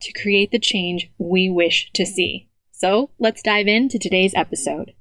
to create the change we wish to see. So let's dive into today's episode.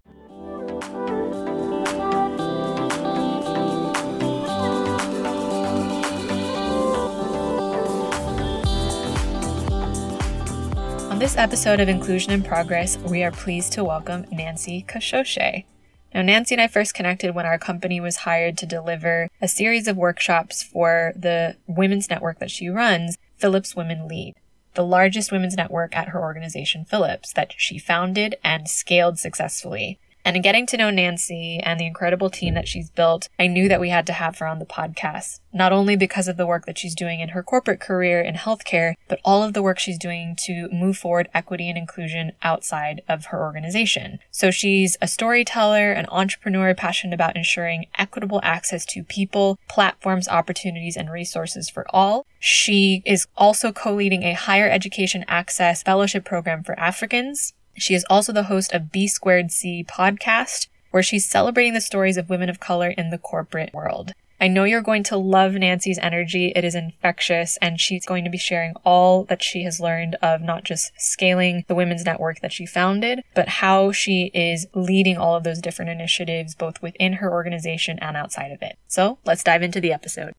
On this episode of Inclusion in Progress, we are pleased to welcome Nancy Kashoshe. Now, Nancy and I first connected when our company was hired to deliver a series of workshops for the women's network that she runs, Philips Women Lead the largest women's network at her organization, Philips, that she founded and scaled successfully. And in getting to know Nancy and the incredible team that she's built, I knew that we had to have her on the podcast. Not only because of the work that she's doing in her corporate career in healthcare, but all of the work she's doing to move forward equity and inclusion outside of her organization. So she's a storyteller, an entrepreneur passionate about ensuring equitable access to people, platforms, opportunities, and resources for all. She is also co-leading a higher education access fellowship program for Africans she is also the host of B Squared C podcast, where she's celebrating the stories of women of color in the corporate world. I know you're going to love Nancy's energy. It is infectious, and she's going to be sharing all that she has learned of not just scaling the women's network that she founded, but how she is leading all of those different initiatives, both within her organization and outside of it. So let's dive into the episode.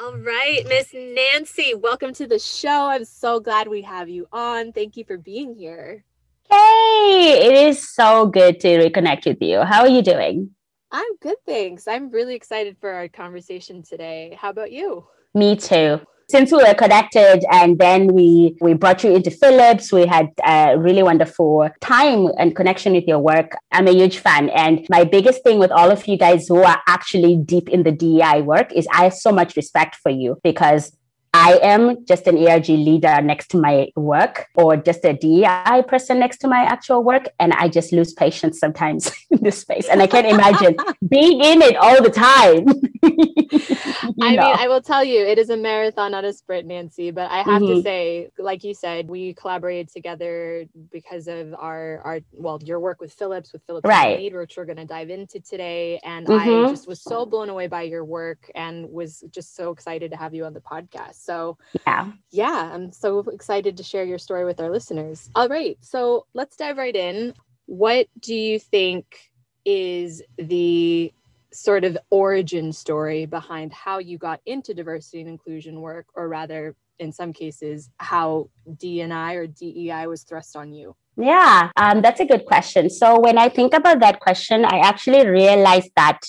All right, Miss Nancy, welcome to the show. I'm so glad we have you on. Thank you for being here. Hey, it is so good to reconnect with you. How are you doing? I'm good, thanks. I'm really excited for our conversation today. How about you? Me too. Since we were connected and then we we brought you into Philips, we had a really wonderful time and connection with your work. I'm a huge fan. And my biggest thing with all of you guys who are actually deep in the DEI work is I have so much respect for you because I am just an ERG leader next to my work or just a DEI person next to my actual work. And I just lose patience sometimes in this space. And I can't imagine being in it all the time. I know. mean, I will tell you, it is a marathon, not a sprint, Nancy. But I have mm-hmm. to say, like you said, we collaborated together because of our, our well, your work with Philips, with Philips right. Which we're going to dive into today. And mm-hmm. I just was so blown away by your work and was just so excited to have you on the podcast. So, yeah. Yeah, I'm so excited to share your story with our listeners. All right. So, let's dive right in. What do you think is the sort of origin story behind how you got into diversity and inclusion work, or rather, in some cases, how DNI or DEI was thrust on you? Yeah, um, that's a good question. So, when I think about that question, I actually realized that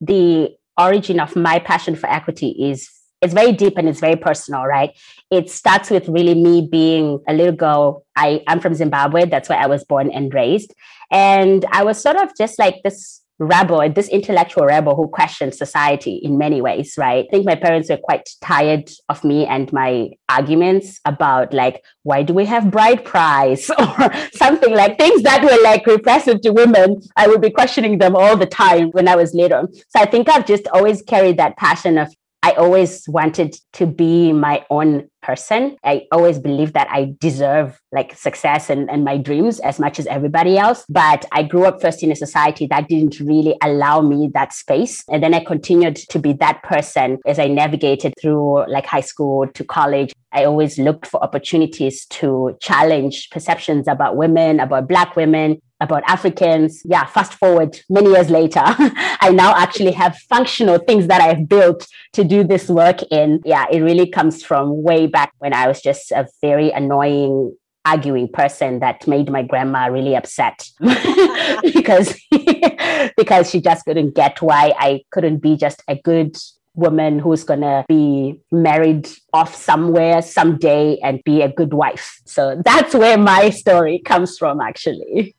the origin of my passion for equity is it's very deep and it's very personal, right? It starts with really me being a little girl. I, I'm from Zimbabwe. That's where I was born and raised. And I was sort of just like this rebel, this intellectual rebel who questioned society in many ways, right? I think my parents were quite tired of me and my arguments about like, why do we have bride price or something like things that were like repressive to women. I would be questioning them all the time when I was little. So I think I've just always carried that passion of I always wanted to be my own person. I always believed that I deserve like success and, and my dreams as much as everybody else. But I grew up first in a society that didn't really allow me that space. And then I continued to be that person as I navigated through like high school to college. I always looked for opportunities to challenge perceptions about women, about Black women, about Africans. Yeah, fast forward many years later, I now actually have functional things that I've built to do this work in. Yeah, it really comes from way back when I was just a very annoying arguing person that made my grandma really upset because because she just couldn't get why I couldn't be just a good woman who's going to be married off somewhere someday and be a good wife. So that's where my story comes from actually.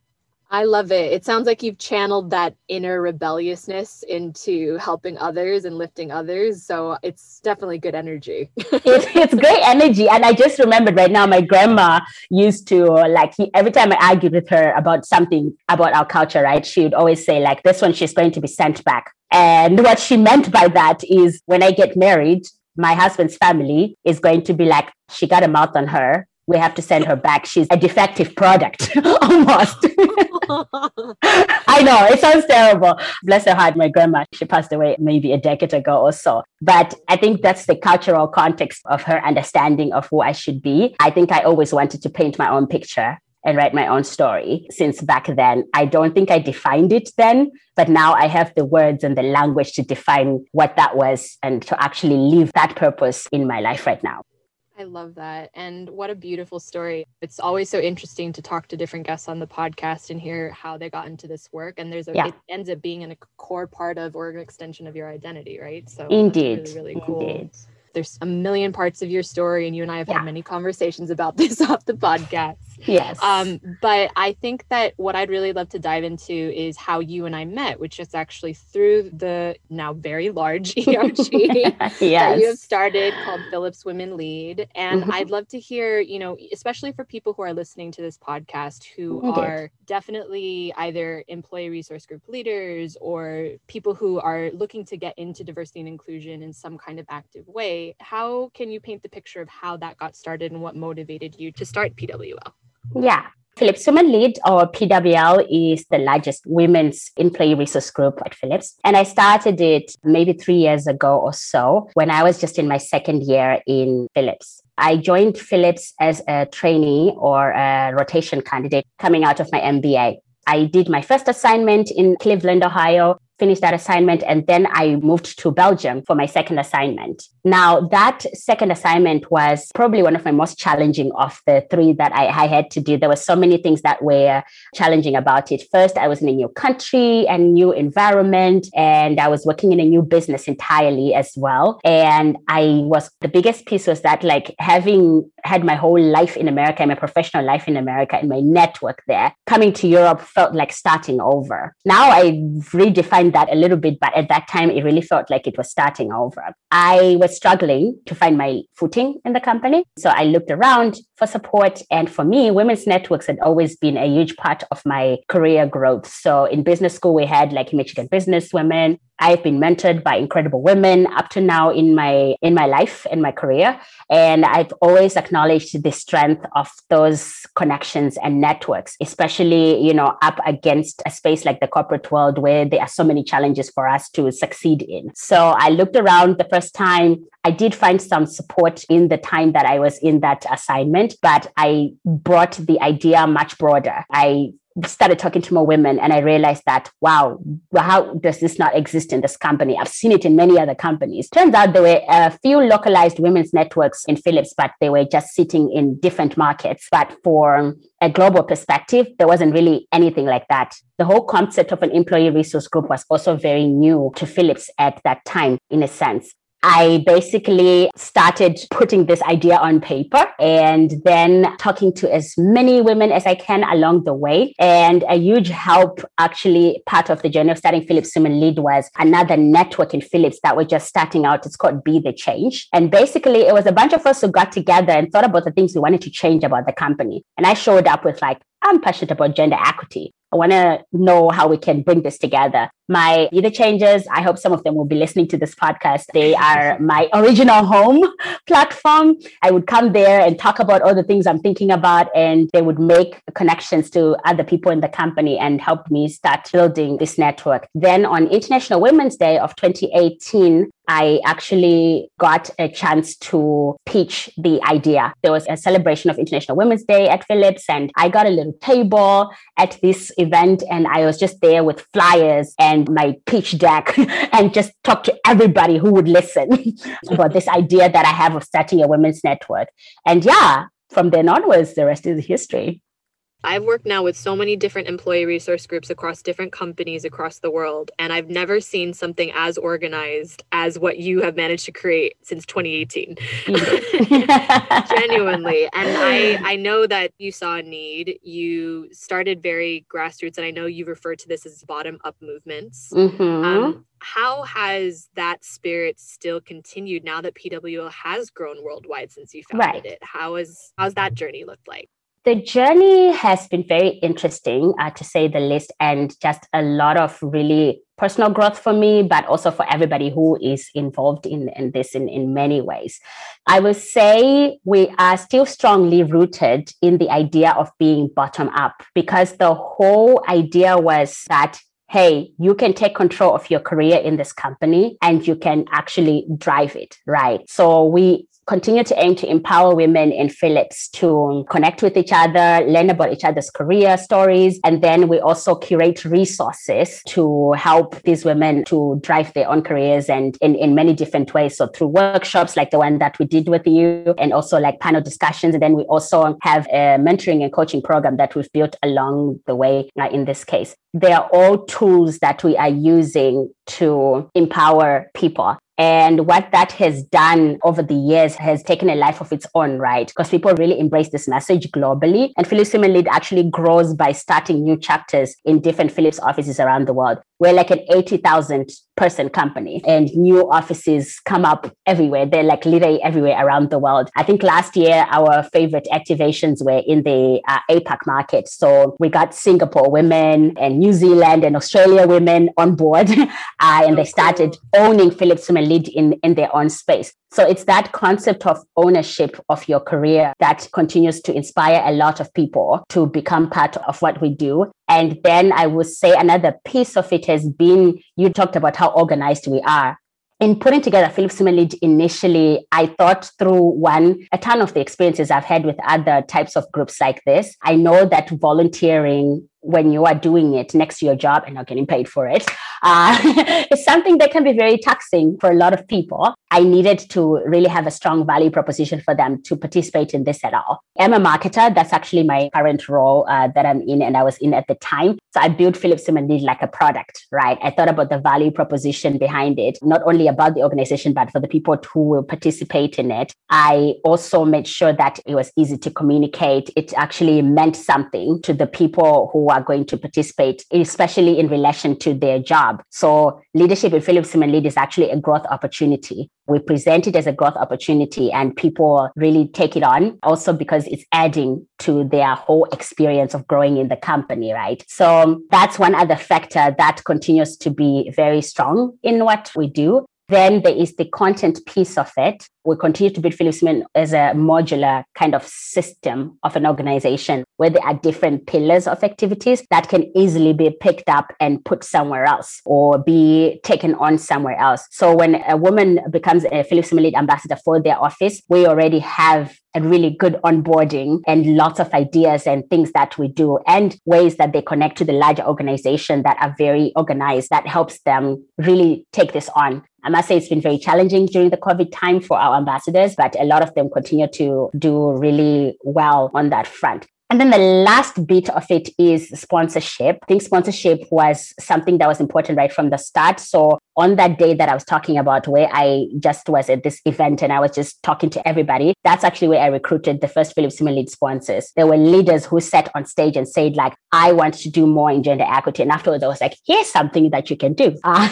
I love it. It sounds like you've channeled that inner rebelliousness into helping others and lifting others. So it's definitely good energy. it's, it's great energy. And I just remembered right now, my grandma used to like, every time I argued with her about something about our culture, right? She would always say, like, this one, she's going to be sent back. And what she meant by that is when I get married, my husband's family is going to be like, she got a mouth on her we have to send her back. She's a defective product almost. I know it sounds terrible. Bless her heart, my grandma, she passed away maybe a decade ago or so. But I think that's the cultural context of her understanding of who I should be. I think I always wanted to paint my own picture and write my own story since back then. I don't think I defined it then, but now I have the words and the language to define what that was and to actually live that purpose in my life right now. I love that. And what a beautiful story. It's always so interesting to talk to different guests on the podcast and hear how they got into this work. And there's a, yeah. it ends up being in a core part of or an extension of your identity, right? So indeed. really, really cool. Indeed there's a million parts of your story and you and i have yeah. had many conversations about this off the podcast yes um, but i think that what i'd really love to dive into is how you and i met which is actually through the now very large erg yes. that you have started called Philips women lead and mm-hmm. i'd love to hear you know especially for people who are listening to this podcast who are definitely either employee resource group leaders or people who are looking to get into diversity and inclusion in some kind of active way how can you paint the picture of how that got started and what motivated you to start PWL? Yeah. Philips Women Lead or PWL is the largest women's employee resource group at Philips. And I started it maybe three years ago or so when I was just in my second year in Philips. I joined Philips as a trainee or a rotation candidate coming out of my MBA. I did my first assignment in Cleveland, Ohio, finished that assignment, and then I moved to Belgium for my second assignment. Now, that second assignment was probably one of my most challenging of the three that I, I had to do. There were so many things that were challenging about it. First, I was in a new country and new environment, and I was working in a new business entirely as well. And I was the biggest piece was that, like, having had my whole life in America, my professional life in America, and my network there, coming to Europe felt like starting over. Now I redefined that a little bit, but at that time, it really felt like it was starting over. I was struggling to find my footing in the company. So I looked around for support. And for me, women's networks had always been a huge part of my career growth. So in business school, we had like Michigan Business Women, I've been mentored by incredible women up to now in my in my life and my career. And I've always acknowledged the strength of those connections and networks especially you know up against a space like the corporate world where there are so many challenges for us to succeed in. So I looked around the first time. I did find some support in the time that I was in that assignment, but I brought the idea much broader. I started talking to more women and I realized that, wow, how does this not exist in this company? I've seen it in many other companies. Turns out there were a few localized women's networks in Philips, but they were just sitting in different markets. But for a global perspective, there wasn't really anything like that. The whole concept of an employee resource group was also very new to Philips at that time, in a sense. I basically started putting this idea on paper and then talking to as many women as I can along the way. And a huge help, actually, part of the journey of starting Philips Women Lead was another network in Philips that were just starting out. It's called Be the Change. And basically, it was a bunch of us who got together and thought about the things we wanted to change about the company. And I showed up with like, I'm passionate about gender equity. I want to know how we can bring this together. My Be the Changes, I hope some of them will be listening to this podcast. They are my original home platform. I would come there and talk about all the things I'm thinking about, and they would make connections to other people in the company and help me start building this network. Then on International Women's Day of 2018, I actually got a chance to pitch the idea. There was a celebration of International Women's Day at Philips, and I got a little table at this event, and I was just there with flyers and my pitch deck and just talked to everybody who would listen about this idea that I have of starting a women's network. And yeah, from then onwards, the rest is history. I've worked now with so many different employee resource groups across different companies across the world, and I've never seen something as organized as what you have managed to create since 2018. Genuinely. And I, I know that you saw a need. You started very grassroots, and I know you refer to this as bottom up movements. Mm-hmm. Um, how has that spirit still continued now that PWL has grown worldwide since you founded right. it? How is how's that journey looked like? The journey has been very interesting, uh, to say the least, and just a lot of really personal growth for me, but also for everybody who is involved in, in this in, in many ways. I would say we are still strongly rooted in the idea of being bottom up because the whole idea was that hey, you can take control of your career in this company and you can actually drive it, right? So we continue to aim to empower women in Philips to connect with each other, learn about each other's career stories. And then we also curate resources to help these women to drive their own careers and in, in many different ways. So through workshops like the one that we did with you and also like panel discussions. And then we also have a mentoring and coaching program that we've built along the way uh, in this case. They are all tools that we are using to empower people. And what that has done over the years has taken a life of its own, right? Because people really embrace this message globally. And Philips Women Lead actually grows by starting new chapters in different Philips offices around the world. We're like an 80,000 person company and new offices come up everywhere. They're like literally everywhere around the world. I think last year our favorite activations were in the uh, APAC market. So we got Singapore women and New Zealand and Australia women on board uh, and they started owning Philips Women Lead in, in their own space. So it's that concept of ownership of your career that continues to inspire a lot of people to become part of what we do. And then I would say another piece of it has been you talked about how organized we are in putting together Philips Women Lead initially, I thought through one, a ton of the experiences I've had with other types of groups like this. I know that volunteering when you are doing it next to your job and not getting paid for it uh, is something that can be very taxing for a lot of people. I needed to really have a strong value proposition for them to participate in this at all. I'm a marketer. That's actually my current role uh, that I'm in and I was in at the time. So I built Philips Lead like a product, right? I thought about the value proposition behind it, not only about the organization, but for the people who will participate in it. I also made sure that it was easy to communicate. It actually meant something to the people who are going to participate, especially in relation to their job. So leadership in Philips Women Lead is actually a growth opportunity. We present it as a growth opportunity and people really take it on also because it's adding to their whole experience of growing in the company, right? So that's one other factor that continues to be very strong in what we do. Then there is the content piece of it. We continue to build Philips Women as a modular kind of system of an organization where there are different pillars of activities that can easily be picked up and put somewhere else or be taken on somewhere else. So when a woman becomes a Philips Women Lead ambassador for their office, we already have a really good onboarding and lots of ideas and things that we do and ways that they connect to the larger organization that are very organized that helps them really take this on I must say it's been very challenging during the COVID time for our ambassadors, but a lot of them continue to do really well on that front. And then the last bit of it is sponsorship. I think sponsorship was something that was important right from the start. So on that day that I was talking about, where I just was at this event and I was just talking to everybody, that's actually where I recruited the first Philips Women Lead sponsors. There were leaders who sat on stage and said, like, I want to do more in gender equity. And afterwards, I was like, here's something that you can do. Uh,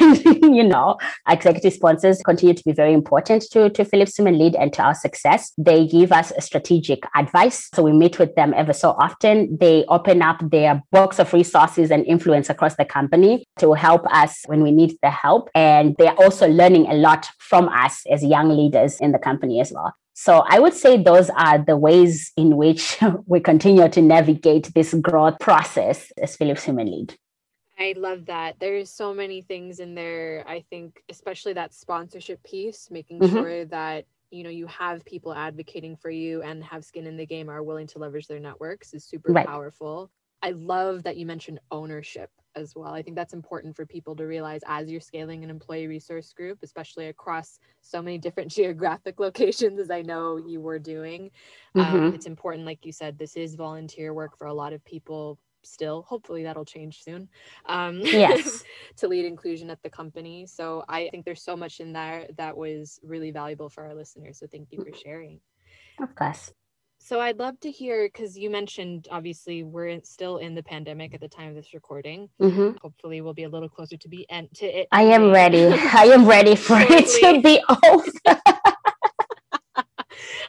and, you know, executive sponsors continue to be very important to, to Philips Women Lead and to our success. They give us strategic advice. So we meet with them ever so often. They open up their box of resources and influence across the company to help us when we need the help. And they're also learning a lot from us as young leaders in the company as well. So I would say those are the ways in which we continue to navigate this growth process as Philips Women Lead. I love that. There's so many things in there. I think, especially that sponsorship piece, making mm-hmm. sure that you know you have people advocating for you and have skin in the game are willing to leverage their networks is super right. powerful. I love that you mentioned ownership as well. I think that's important for people to realize as you're scaling an employee resource group, especially across so many different geographic locations, as I know you were doing. Um, mm-hmm. Um, it's important, like you said, this is volunteer work for a lot of people still hopefully that'll change soon um yes to lead inclusion at the company so i think there's so much in there that was really valuable for our listeners so thank you for sharing of course so I'd love to hear because you mentioned obviously we're still in the pandemic at the time of this recording. Mm-hmm. Hopefully, we'll be a little closer to be and to it. I am ready. I am ready for it to be over.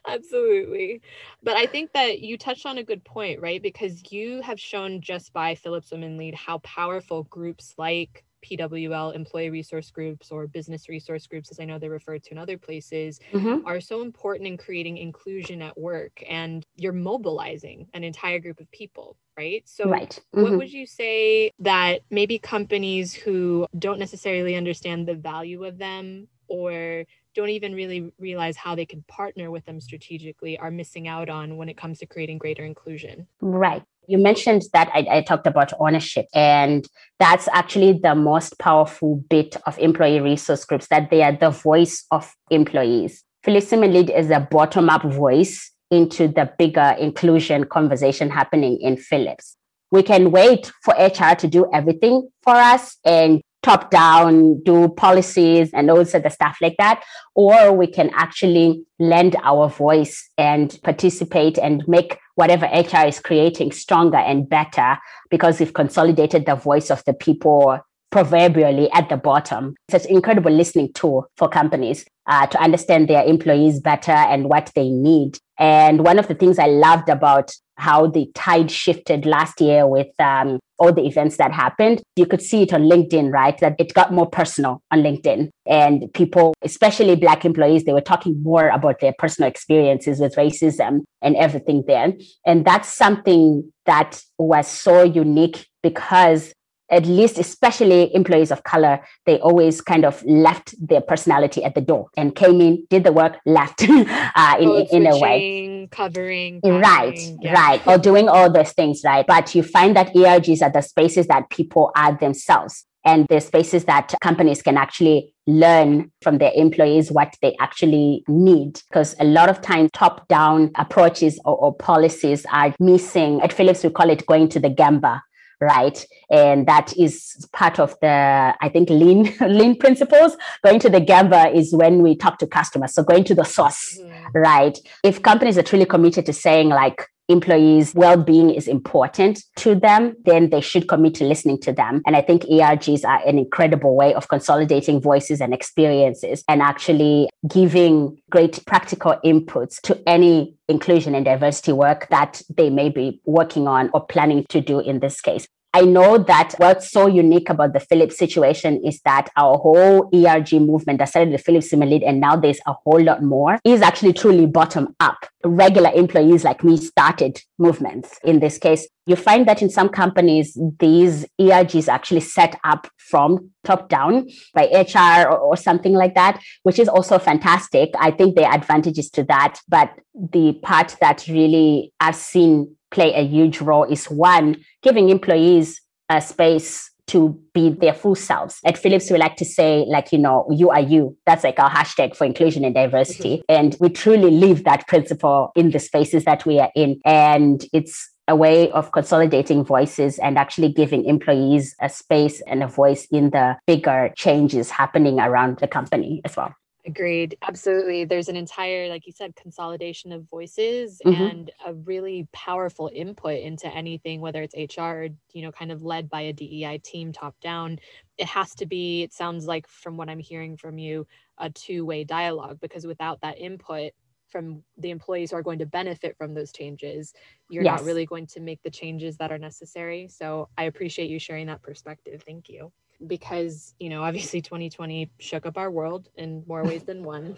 Absolutely. But I think that you touched on a good point, right? Because you have shown just by Philips Women Lead how powerful groups like PWL employee resource groups or business resource groups, as I know they're referred to in other places, mm-hmm. are so important in creating inclusion at work. And you're mobilizing an entire group of people, right? So, right. Mm-hmm. what would you say that maybe companies who don't necessarily understand the value of them or don't even really realize how they can partner with them strategically are missing out on when it comes to creating greater inclusion? Right. You mentioned that I, I, talked about ownership, and that's actually the most powerful bit of employee resource groups that they are the voice of employees. Women Lead is a bottom up voice into the bigger inclusion conversation happening in Philips. We can wait for HR to do everything for us and top down, do policies and also the stuff like that. Or we can actually lend our voice and participate and make whatever HR is creating stronger and better because we've consolidated the voice of the people proverbially at the bottom. It's an incredible listening tool for companies uh, to understand their employees better and what they need. And one of the things I loved about how the tide shifted last year with um, all the events that happened, you could see it on LinkedIn, right? That it got more personal on LinkedIn. And people, especially Black employees, they were talking more about their personal experiences with racism and everything there. And that's something that was so unique because at least especially employees of color they always kind of left their personality at the door and came in did the work left uh, in, in a way covering right yeah. right or doing all those things right but you find that ergs are the spaces that people are themselves and the spaces that companies can actually learn from their employees what they actually need. Because a lot of times, top down approaches or, or, policies are missing. At Philips, we call it going to the Gemba right? And that is part of the, I think, lean lean principles. Going to the Gemba is when we talk to customers. So going to the source, mm-hmm. right? If companies are truly committed to saying like employees' well-being is important to them, then they should commit to listening to them. And I think ERGs are an incredible way of consolidating voices and experiences and actually giving great practical inputs to any inclusion and diversity work that they may be working on or planning to do in this case. I know that what's so unique about the Philips situation is that our whole ERG movement that started the Philips Women Lead, and now there's a whole lot more, is actually truly bottom up. Regular employees like me started movements in this case. You find that in some companies, these ERGs actually set up from top down by HR or, or something like that, which is also fantastic. I think there are advantages to that. But the part that really I've seen play a huge role is one, giving employees a space to be their full selves. At Philips, we like to say, like, you know, you are you. That's like our hashtag for inclusion and diversity. Mm-hmm. And we truly live that principle in the spaces that we are in. And it's a way of consolidating voices and actually giving employees a space and a voice in the bigger changes happening around the company as well. Agreed. Absolutely. There's an entire, like you said, consolidation of voices mm-hmm. and a really powerful input into anything, whether it's HR or, you know, kind of led by a DEI team top down. It has to be, it sounds like from what I'm hearing from you, a two way dialogue because without that input, from the employees who are going to benefit from those changes, you're yes. not really going to make the changes that are necessary. So I appreciate you sharing that perspective. Thank you because you know obviously 2020 shook up our world in more ways than one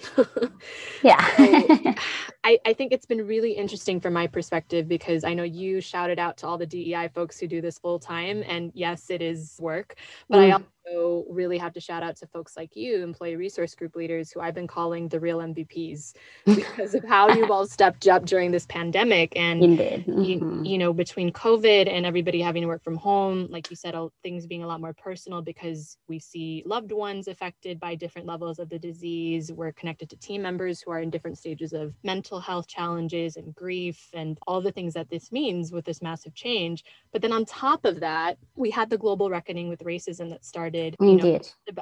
yeah so I, I think it's been really interesting from my perspective because i know you shouted out to all the dei folks who do this full time and yes it is work but mm. i also also really have to shout out to folks like you, employee resource group leaders, who I've been calling the real MVPs because of how you've all stepped up during this pandemic. And, mm-hmm. you, you, know, between COVID and everybody having to work from home, like you said, things being a lot more personal because we see loved ones affected by different levels of the disease. We're connected to team members who are in different stages of mental health challenges and grief and all the things that this means with this massive change. But then on top of that, we had the global reckoning with racism that started you know,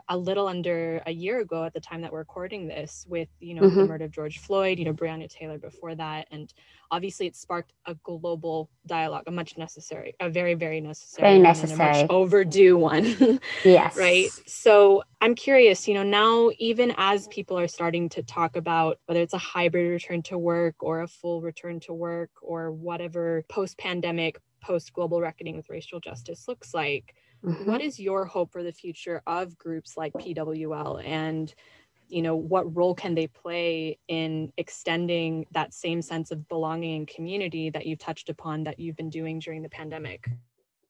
a little under a year ago at the time that we're recording this with, you know, mm-hmm. the murder of George Floyd, you know, Breonna Taylor before that. And obviously it sparked a global dialogue, a much necessary, a very, very necessary, very necessary, overdue one. yes. Right. So I'm curious, you know, now even as people are starting to talk about whether it's a hybrid return to work or a full return to work or whatever post pandemic, post global reckoning with racial justice looks like, mm-hmm. what is your hope for the future of groups like PWL and you know what role can they play in extending that same sense of belonging and community that you've touched upon that you've been doing during the pandemic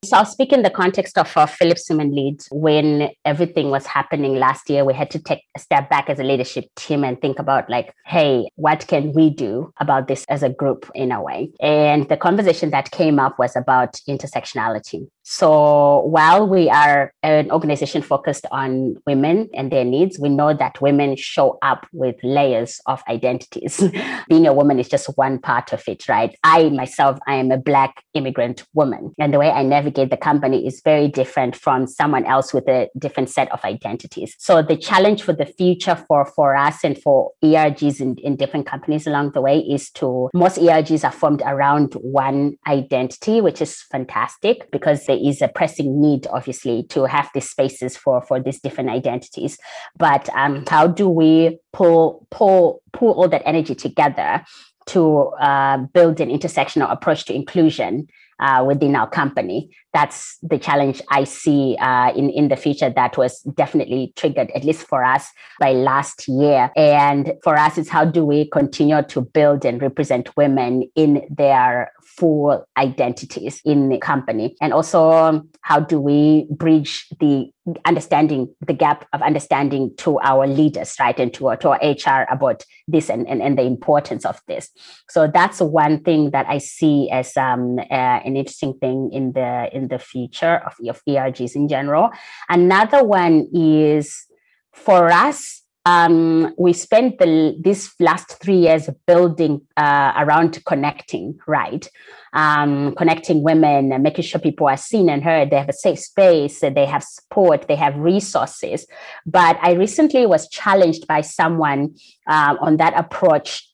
so I'll speak in the context of uh, Philips Women Leads. When everything was happening last year, we had to take a step back as a leadership team and think about like, hey, what can we do about this as a group in a way? And the conversation that came up was about intersectionality. So while we are an organization focused on women and their needs, we know that women show up with layers of identities. Being a woman is just one part of it, right? I myself, I am a Black immigrant woman. And the way I navigate the company is very different from someone else with a different set of identities. So the challenge for the future for, for us and for ERGs in, in different companies along the way is to most ERGs are formed around one identity, which is fantastic because they is a pressing need, obviously, to have these spaces for for these different identities. But um, how do we pull pull pull all that energy together to uh, build an intersectional approach to inclusion uh, within our company. That's the challenge I see uh, in in the future. That was definitely triggered, at least for us, by last year. And for us, it's how do we continue to build and represent women in their full identities in the company, and also how do we bridge the understanding the gap of understanding to our leaders right and to our, to our hr about this and, and, and the importance of this so that's one thing that i see as um, uh, an interesting thing in the in the future of, of ergs in general another one is for us um, we spent the this last three years building uh, around connecting, right? Um, connecting women, and making sure people are seen and heard. They have a safe space, they have support, they have resources. But I recently was challenged by someone uh, on that approach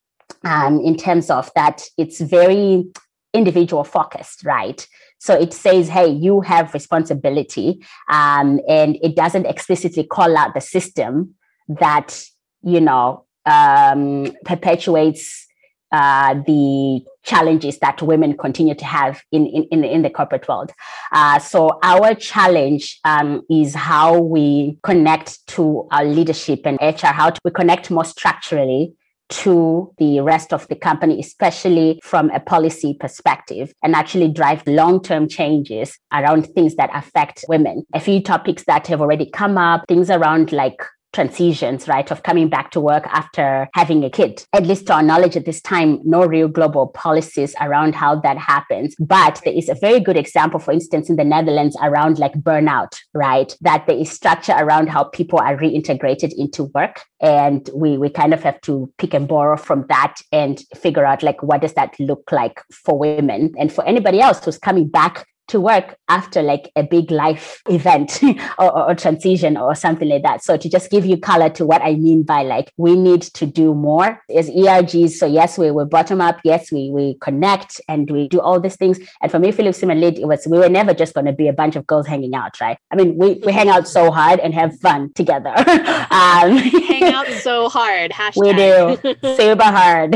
um, in terms of that it's very individual focused, right? So it says, hey, you have responsibility, um, and it doesn't explicitly call out the system that you know um, perpetuates uh, the challenges that women continue to have in in, in, the corporate world. Uh, so our challenge um, is how we connect to our leadership and HR, how to, we connect more structurally to the rest of the company, especially from a policy perspective, and actually drive long term changes around things that affect women. A few topics that have already come up, things around like transitions, right, of coming back to work after having a kid. At least to our knowledge at this time, no real global policies around how that happens. But there is a very good example, for instance, in the Netherlands around like burnout, right? That there is structure around how people are reintegrated into work. And we, we kind of have to pick and borrow from that and figure out like what does that look like for women and for anybody else who's coming back to work after like a big life event or, or, or, transition or something like that. So to just give you color to what I mean by like we need to do more as ERGs. So yes, we were bottom up. Yes, we we connect and we do all these things. And for me, Philip Women Lead, it was we were never just going to be a bunch of girls hanging out, right? I mean, we, we hang out so hard and have fun together. um, hang out so hard. Hashtag. We do super hard.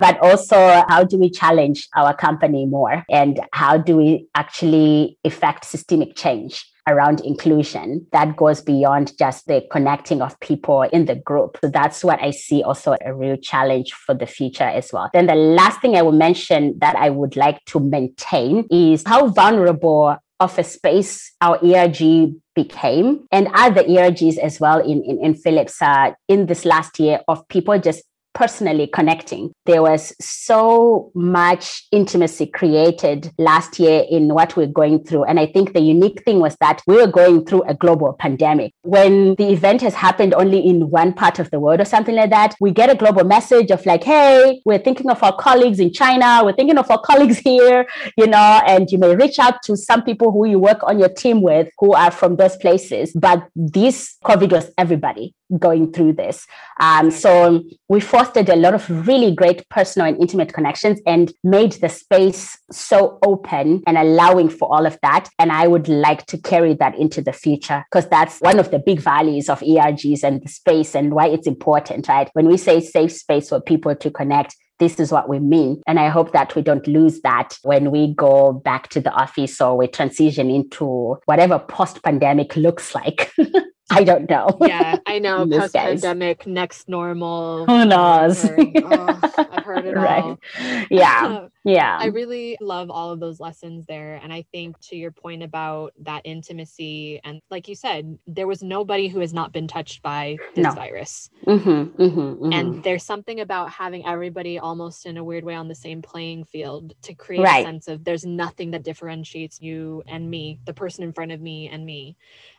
but also, how do we challenge our company more? And how do we actually effect systemic change around inclusion that goes beyond just the connecting of people in the group. So that's what I see also a real challenge for the future as well. Then the last thing I will mention that I would like to maintain is how vulnerable of a space our ERG became and other ERGs as well in, in, in Philips uh, in this last year of people just personally connecting. There was so much intimacy created last year in what we're going through. And I think the unique thing was that we were going through a global pandemic. When the event has happened only in one part of the world or something like that, we get a global message of like, hey, we're thinking of our colleagues in China, we're thinking of our colleagues here, you know, and you may reach out to some people who you work on your team with who are from those places. But this COVID was everybody going through this. Um, so we fostered a lot of really great personal and intimate connections and made the space so open and allowing for all of that. And I would like to carry that into the future because that's one of the big values of ERGs and the space and why it's important, right? When we say safe space for people to connect, this is what we mean. And I hope that we don't lose that when we go back to the office or we transition into whatever post pandemic looks like. I don't know. Yeah, I know. Post pandemic, next normal. Who knows? I've heard, oh, I've heard it right. all. Yeah. yeah. I really love all of those lessons there. And I think to your point about that intimacy, and like you said, there was nobody who has not been touched by this no. virus. Mm-hmm, mm-hmm, mm-hmm. And there's something about having everybody almost in a weird way on the same playing field to create right. a sense of there's nothing that differentiates you and me, the person in front of me and me.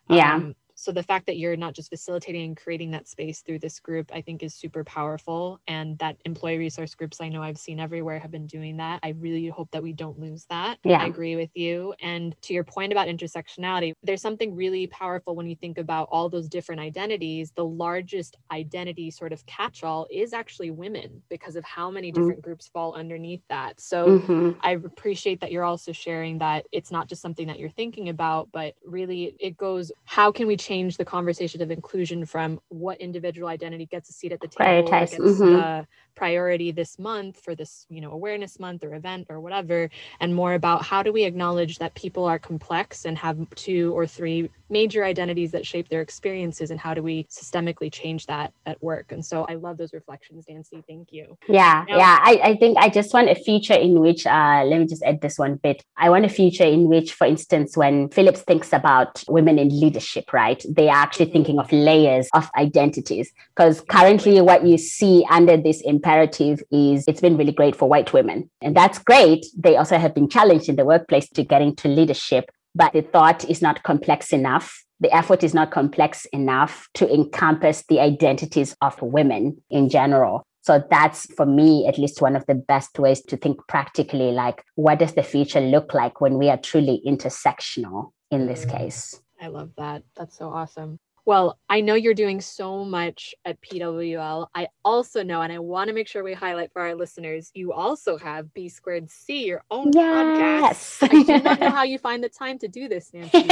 Yeah. Um, so the fact that you're not just facilitating and creating that space through this group i think is super powerful and that employee resource groups i know i've seen everywhere have been doing that i really hope that we don't lose that yeah. i agree with you and to your point about intersectionality there's something really powerful when you think about all those different identities the largest identity sort of catch-all is actually women because of how many mm-hmm. different mm-hmm. groups fall underneath that so mm-hmm. i appreciate that you're also sharing that it's not just something that you're thinking about but really it goes how can we change the conversation of inclusion from what individual identity gets a seat at the table gets mm-hmm. priority this month for this you know awareness month or event or whatever and more about how do we acknowledge that people are complex and have two or three major identities that shape their experiences and how do we systemically change that at work. And so i love those reflections nancy thank you. Yeah now, yeah. I, I think i just want a feature in which uh, let me just add this one bit. I want a feature in which for instance when philips thinks about women in leadership right they are actually mm-hmm. thinking of layers of identities because currently what you see under this imperative is it's been really great for white women and that's great they also have been challenged in the workplace to get into leadership but the thought is not complex enough. The effort is not complex enough to encompass the identities of women in general. So that's for me, at least one of the best ways to think practically like, what does the future look like when we are truly intersectional in this mm. case? I love that. That's so awesome. Well, I know you're doing so much at PWL. I also know, and I want to make sure we highlight for our listeners, you also have B Squared C, your own yes. podcast. I do not know how you find the time to do this, Nancy.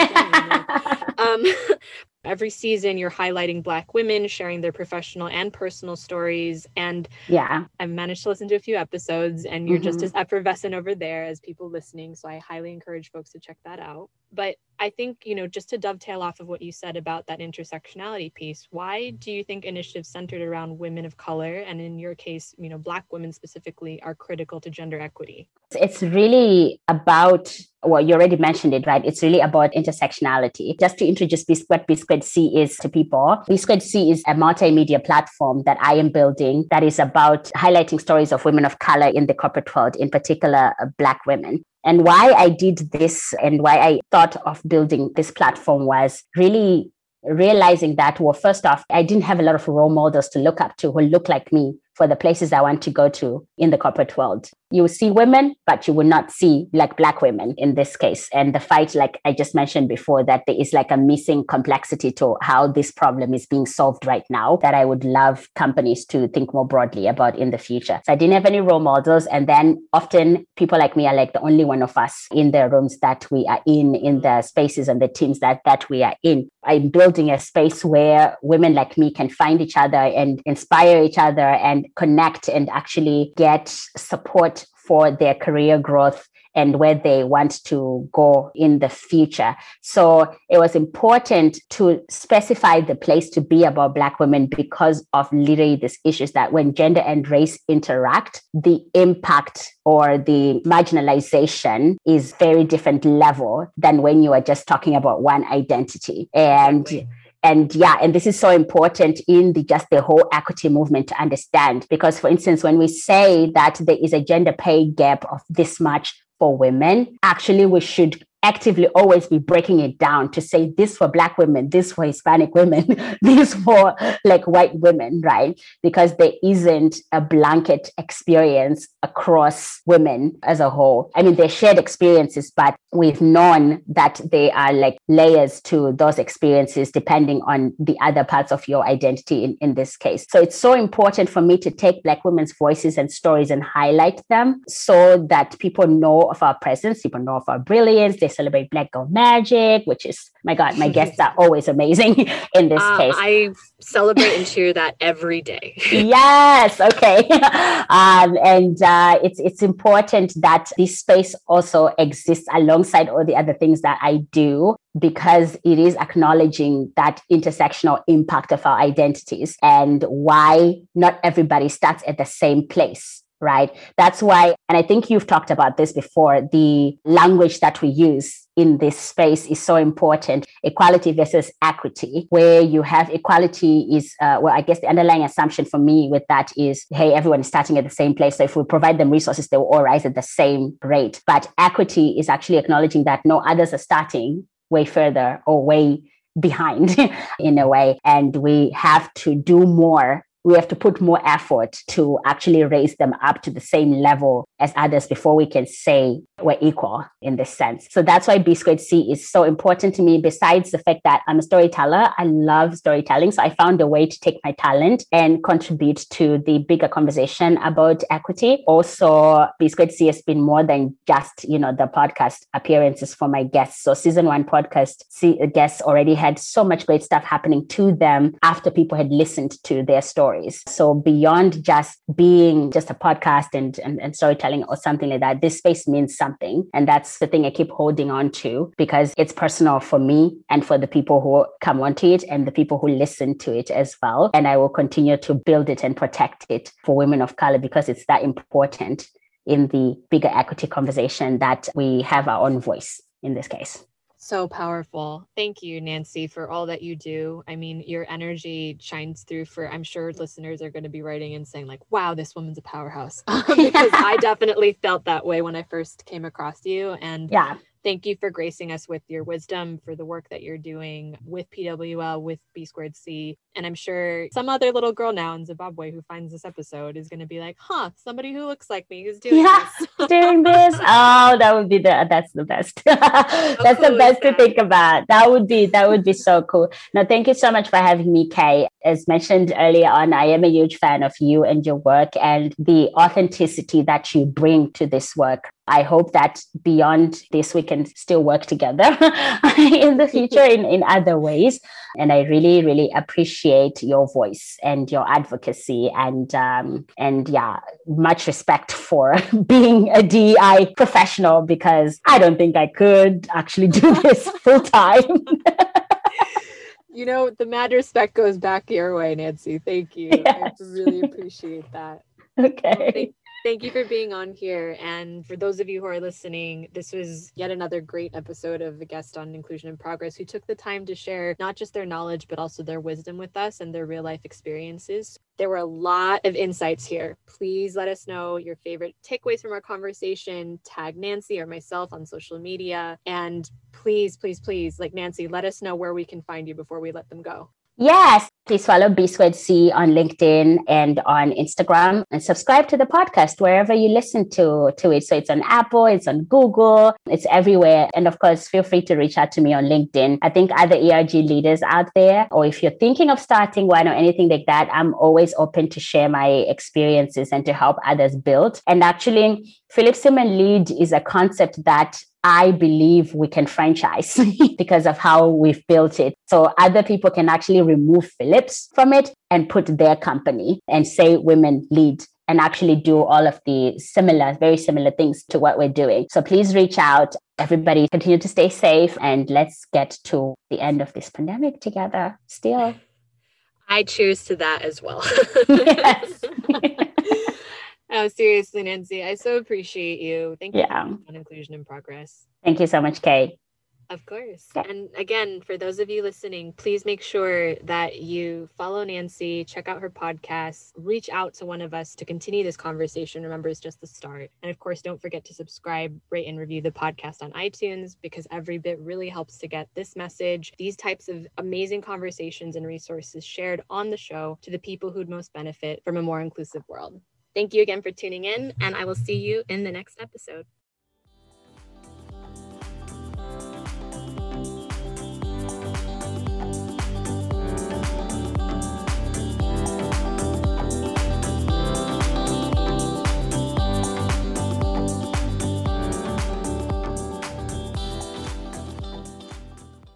um, every season you're highlighting black women sharing their professional and personal stories. And yeah. I've managed to listen to a few episodes and you're mm-hmm. just as effervescent over there as people listening. So i highly encourage folks to check that out. But i think you know just to dovetail off of what you said about that intersectionality piece why do you think initiatives centered around women of color and in your case you know black women specifically are critical to gender equity? It's really about well, you already mentioned it, right? It's really about intersectionality. Just to introduce B what B Squared C is to people, B Squared C is a multimedia platform that I am building that is about highlighting stories of women of color in the corporate world, in particular, uh, Black women. And why I did this and why I thought of building this platform was really realizing that, well, first off, I didn't have a lot of role models to look up to who look like me for the places I want to go to in the corporate world. You will see women, but you will not see like black women in this case. And the fight, like I just mentioned before, that there is like a missing complexity to how this problem is being solved right now that I would love companies to think more broadly about in the future. So I didn't have any role models. And then often people like me are like the only one of us in the rooms that we are in, in the spaces and the teams that that we are in. I'm building a space where women like me can find each other and inspire each other and connect and actually get support for their career growth and where they want to go in the future. So it was important to specify the place to be about Black women because of literally these issues that when gender and race interact, the impact or the marginalization is very different level than when you are just talking about one identity. And exactly and yeah and this is so important in the just the whole equity movement to understand. Because for instance when we say that there is a gender pay gap of this much for women actually we should actively always be breaking it down to say this for black women this for hispanic women this for like white women right? Because there isn't a blanket experience across women as a whole. I mean they're shared experiences but we've known that they are like layers to those experiences depending on the other parts of your identity in, in this case so it's so important for me to take black women's voices and stories and highlight them so that people know of our presence people know of our brilliance they celebrate Black Girl Magic, which is my God, my guests are always amazing in this uh, case. I celebrate and cheer that every day. yes, okay, um, and uh, it's it's important that this space also exists alongside all the other things that I do because it is acknowledging that intersectional impact of our identities and why not everybody starts at the same place right? That's why, and I think you've talked about this before, the language that we use in this space is so important. Equality versus equity where you have equality is uh, well i guess the underlying assumption for me with that is hey everyone is starting at the same place. So if we provide them resources they will all rise at the same rate. But equity is actually acknowledging that no others are starting way further or way behind in a way. And we have to do more. We have to put more effort to actually raise them up to the same level as others before we can say we're equal in this sense. So that's why B squared C is so important to me. Besides the fact that I'm a storyteller, I love storytelling. So I found a way to take my talent and contribute to the bigger conversation about equity. Also, B squared C has been more than just, you know, the podcast appearances for my guests. So season one podcast C- uh, guests already had so much great stuff happening to them after people had listened to their stories. So beyond just being just a podcast and, and, and storytelling or something like that, this space means something. And that's the thing I keep holding on to because it's personal for me and for the people who come onto it and the people who listen to it as well. And I will continue to build it and protect it for women of color because it's that important in the bigger equity conversation that we have our own voice in this case. So powerful. Thank you, Nancy, for all that you do. I mean, your energy shines through for, I'm sure listeners are going to be writing and saying, like, wow, this woman's a powerhouse. because I definitely felt that way when I first came across you. And yeah thank you for gracing us with your wisdom for the work that you're doing with PWL, with B Squared C. And I'm sure some other little girl now in Zimbabwe who finds this episode is going to be like, huh, somebody who looks like me is doing yeah, this. doing this. Oh, that would be the, that's the best. that's cool the best to think about. That would be, that would be so cool. Now, thank you so much for having me, Kay. As mentioned earlier on, I am a huge fan of you and your work and the authenticity that you bring to this work. I hope that beyond this, we can still work together in the future in, in other ways. And I really, really appreciate your voice and your advocacy and um, and yeah, much respect for being a DEI professional because I don't think I could actually do this full time. you know, the mad respect goes back your way, Nancy. Thank you. Yes. I really appreciate that. Okay. Well, Thank you for being on here. And for those of you who are listening, this was yet another great episode of a guest on Inclusion in Progress who took the time to share not just their knowledge, but also their wisdom with us and their real life experiences. There were a lot of insights here. Please let us know your favorite takeaways from our conversation. Tag Nancy or myself on social media. And please, please, please, like Nancy, let us know where we can find you before we let them go. Yes, please follow B Squared C on LinkedIn and on Instagram and subscribe to the podcast wherever you listen to, to it. So it's on Apple, it's on Google, it's everywhere. And of course, feel free to reach out to me on LinkedIn. I think other ERG leaders out there, or if you're thinking of starting one or anything like that, I'm always open to share my experiences and to help others build. And actually, Philips Women Lead is a concept that I believe we can franchise because of how we've built it. So other people can actually remove Philips from it and put their company and say women lead and actually do all of the similar, very similar things to what we're doing. So please reach out. Everybody continue to stay safe and let's get to the end of this pandemic together still. I cheers to that as well. yes. oh, seriously, Nancy, I so appreciate you. Thank you yeah. on Inclusion in Progress. Thank you so much, Kay. Of course. And again, for those of you listening, please make sure that you follow Nancy, check out her podcast, reach out to one of us to continue this conversation. Remember, it's just the start. And of course, don't forget to subscribe, rate, and review the podcast on iTunes because every bit really helps to get this message, these types of amazing conversations and resources shared on the show to the people who'd most benefit from a more inclusive world. Thank you again for tuning in, and I will see you in the next episode.